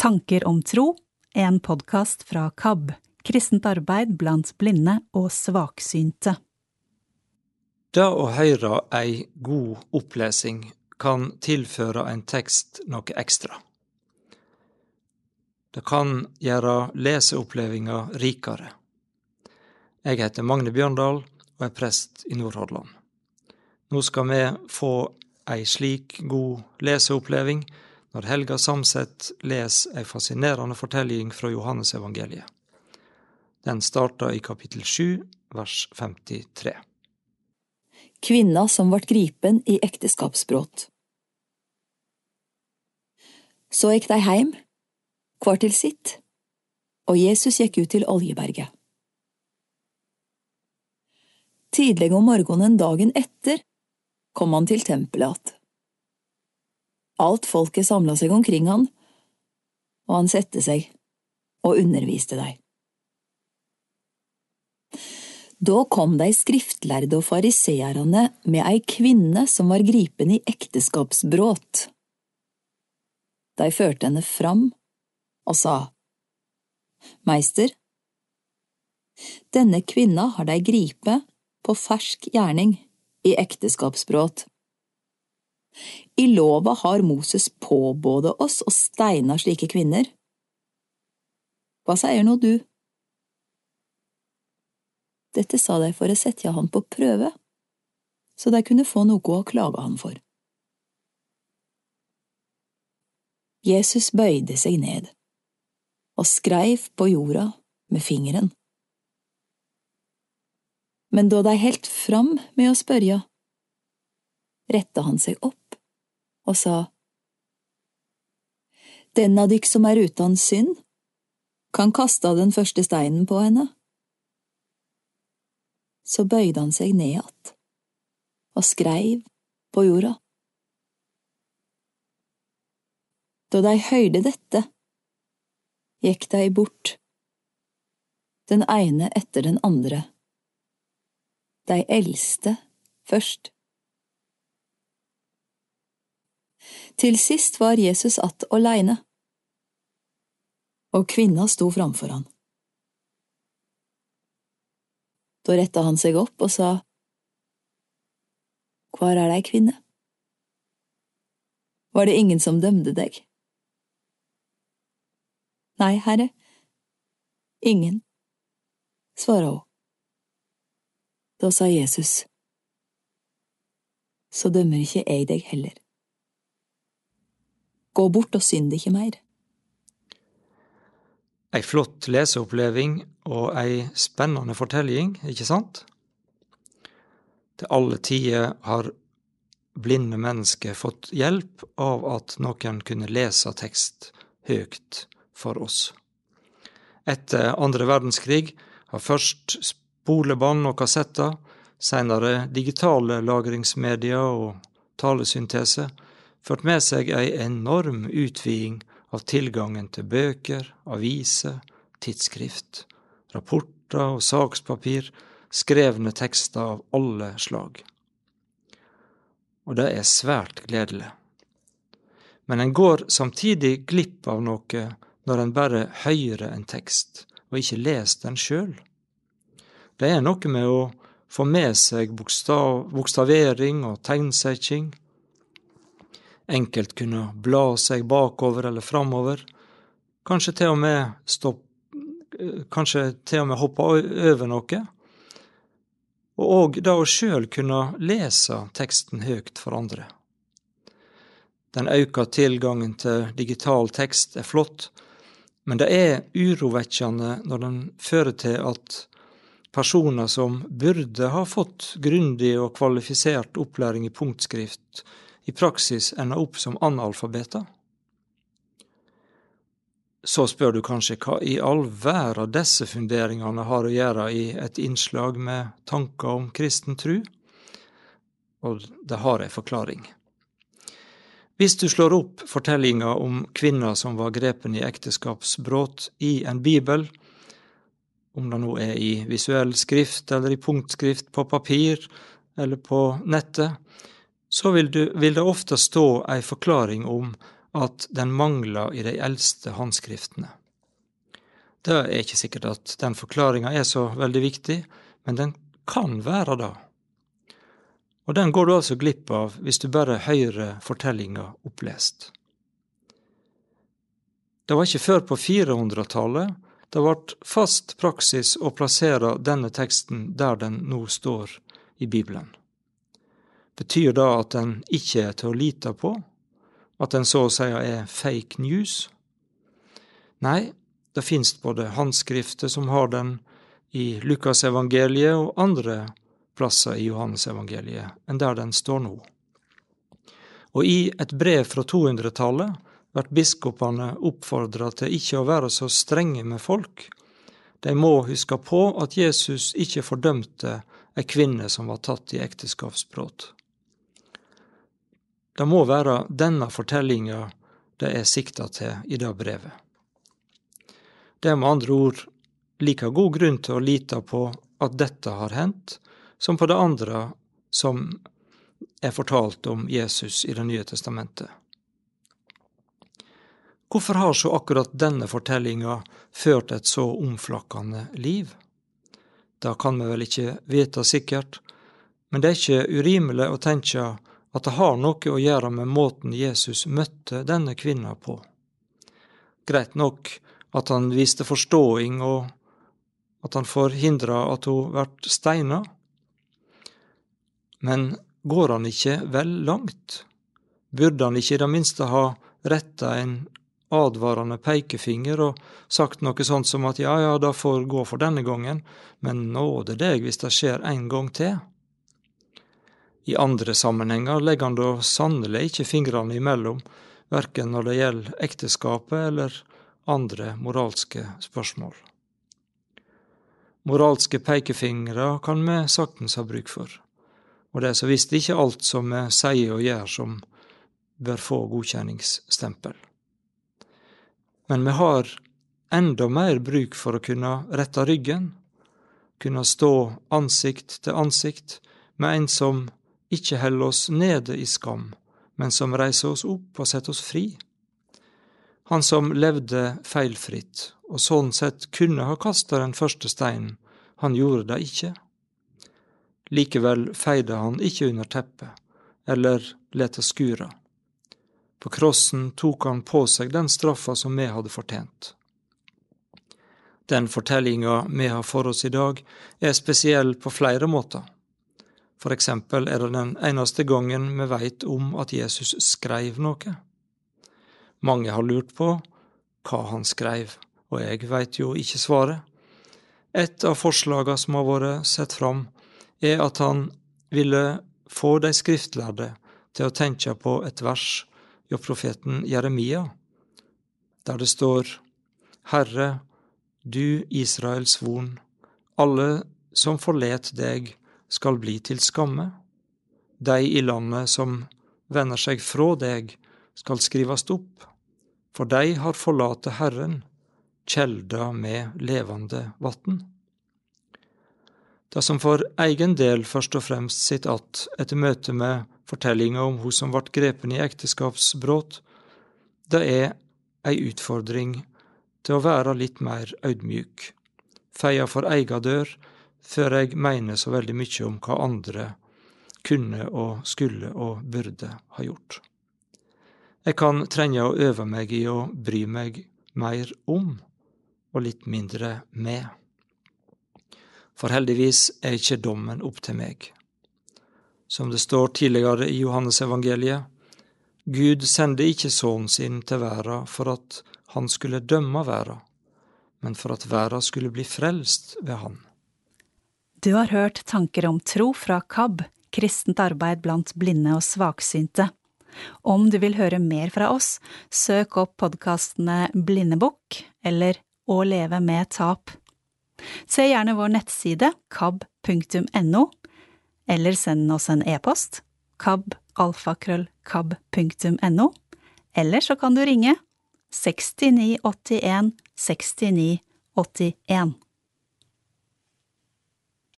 Tanker om tro, en podkast fra KAB, kristent arbeid blant blinde og svaksynte. Det å høre ei god opplesing kan tilføre en tekst noe ekstra. Det kan gjøre leseopplevinga rikere. Jeg heter Magne Bjørndal og er prest i Nordhordland. Nå skal vi få ei slik god leseoppleving når Helga Samset leser ei fascinerende fortelling fra Johannesevangeliet. Den starter i kapittel 7, vers 53. Kvinna som vart gripen i ekteskapsbrot. Så gikk de heim, hver til sitt, og Jesus gikk ut til Oljeberget. Tidlig om morgenen dagen etter kom han til tempelet att. Alt folket samla seg omkring han, og han sette seg og underviste dei. Da kom de skriftlærde og fariseerne med ei kvinne som var gripen i ekteskapsbråt. De førte henne fram og sa, Meister, denne kvinna har de gripe på fersk gjerning i ekteskapsbråt. I lova har Moses påbådet oss å steina slike kvinner. Hva sier nå du? Dette sa de for å sette han på prøve, så de kunne få noe å klage han for. Jesus bøyde seg ned og skreiv på jorda med fingeren. Men da de helt fram med å spørre, retta han seg opp og sa, Den av dykk som er utan synd, kan kaste den første steinen på henne. Så bøyde han seg ned att og skreiv på jorda. Da de høyde dette, gikk de bort, den ene etter den andre, de eldste først. Til sist var Jesus att åleine, og kvinna sto framfor han. Da retta han seg opp og sa, Hvor er deg, kvinne? Var det ingen som dømde deg? Nei, herre, ingen, svara hun. Da sa Jesus, Så dømmer ikke jeg deg heller. Gå bort og synd ikke mer. Ei flott leseoppleving og ei spennende fortelling, ikke sant? Til alle tider har blinde mennesker fått hjelp av at noen kunne lese tekst høyt for oss. Etter andre verdenskrig har først spolebånd og kassetter, senere digitale lagringsmedier og talesyntese ført med seg ei enorm utviding av tilgangen til bøker, aviser, tidsskrift, rapporter og sakspapir, skrevne tekster av alle slag. Og det er svært gledelig. Men en går samtidig glipp av noe når en bare høyrer en tekst, og ikke leser den sjøl. Det er noe med å få med seg bokstav, bokstavering og tegnsetting, enkelt kunne bla seg bakover eller framover, kanskje til og med stopp, kanskje til og med hoppe over noe, og da å sjøl kunne lese teksten høyt for andre. Den auka tilgangen til digital tekst er flott, men det er urovekkjande når den fører til at personer som burde ha fått grundig og kvalifisert opplæring i punktskrift, i praksis ender opp som analfabeter? Så spør du kanskje hva i all verden disse funderingene har å gjøre i et innslag med tanker om kristen tru? Og det har ei forklaring. Hvis du slår opp fortellinga om kvinna som var grepen i ekteskapsbrudd i en bibel, om det nå er i visuell skrift eller i punktskrift på papir eller på nettet, så vil, du, vil det ofte stå ei forklaring om at den mangler i de eldste håndskriftene. Det er ikke sikkert at den forklaringa er så veldig viktig, men den kan være det. Og den går du altså glipp av hvis du bare hører fortellinga opplest. Det var ikke før på 400-tallet det ble fast praksis å plassere denne teksten der den nå står i Bibelen. Betyr det at den ikke er til å lite på? At den så å si er fake news? Nei, det finnes både håndskrifter som har den i Lukasevangeliet og andre plasser i Johannesevangeliet enn der den står nå. Og i et brev fra 200-tallet blir biskopene oppfordra til ikke å være så strenge med folk. De må huske på at Jesus ikke fordømte ei kvinne som var tatt i ekteskapsbrudd. Det må være denne fortellinga det er sikta til i det brevet. Det er med andre ord like god grunn til å lite på at dette har hendt, som på det andre som er fortalt om Jesus i Det nye testamentet. Hvorfor har så akkurat denne fortellinga ført et så omflakkende liv? Det kan vi vel ikke vite sikkert, men det er ikke urimelig å tenke at det har noe å gjøre med måten Jesus møtte denne kvinna på. Greit nok at han viste forståing, og at han forhindra at hun ble steina. Men går han ikke vel langt? Burde han ikke i det minste ha retta en advarende pekefinger og sagt noe sånt som at ja, ja, det får gå for denne gangen, men nåde deg hvis det skjer en gang til? I andre sammenhenger legger han da sannelig ikke fingrene imellom, verken når det gjelder ekteskapet eller andre moralske spørsmål. Moralske pekefingre kan vi saktens ha bruk for, og det er så visst ikke alt som vi sier og gjør som bør få godkjenningsstempel. Men vi har enda mer bruk for å kunne rette ryggen, kunne stå ansikt til ansikt med en som ikke holder oss nede i skam, men som reiser oss opp og setter oss fri. Han som levde feilfritt, og sånn sett kunne ha kasta den første steinen, han gjorde det ikke. Likevel feide han ikke under teppet, eller lette skure. På krossen tok han på seg den straffa som vi hadde fortjent. Den fortellinga vi har for oss i dag, er spesiell på flere måter. For eksempel er det den eneste gangen vi veit om at Jesus skreiv noe. Mange har lurt på hva han skreiv, og jeg veit jo ikke svaret. Et av forslaga som har vært sett fram, er at han ville få de skriftlærde til å tenke på et vers hjå profeten Jeremia, der det står Herre, du Israels von, alle som forlet deg, skal bli til skamme. De i landet som vender seg fra deg, skal skrivast opp for de har forlate Herren, kjelda med levende vatn. Det som for egen del først og fremst sitt att etter møtet med fortellinga om hun som vart grepen i ekteskapsbrudd, det er ei utfordring til å være litt mer audmjuk, feia for eiga dør, før jeg mener så veldig mye om hva andre kunne og skulle og burde ha gjort. Jeg kan trenge å øve meg i å bry meg mer om, og litt mindre med. For heldigvis er ikke dommen opp til meg. Som det står tidligere i Johannesevangeliet, Gud sendte ikke Sønnen sin til verden for at han skulle dømme verden, men for at verden skulle bli frelst ved han. Du har hørt tanker om tro fra KAB, kristent arbeid blant blinde og svaksynte. Om du vil høre mer fra oss, søk opp podkastene Blindebukk eller Å leve med tap. Se gjerne vår nettside kab.no, eller send oss en e-post kabalfakrøllkab.no, eller så kan du ringe 6981 6981.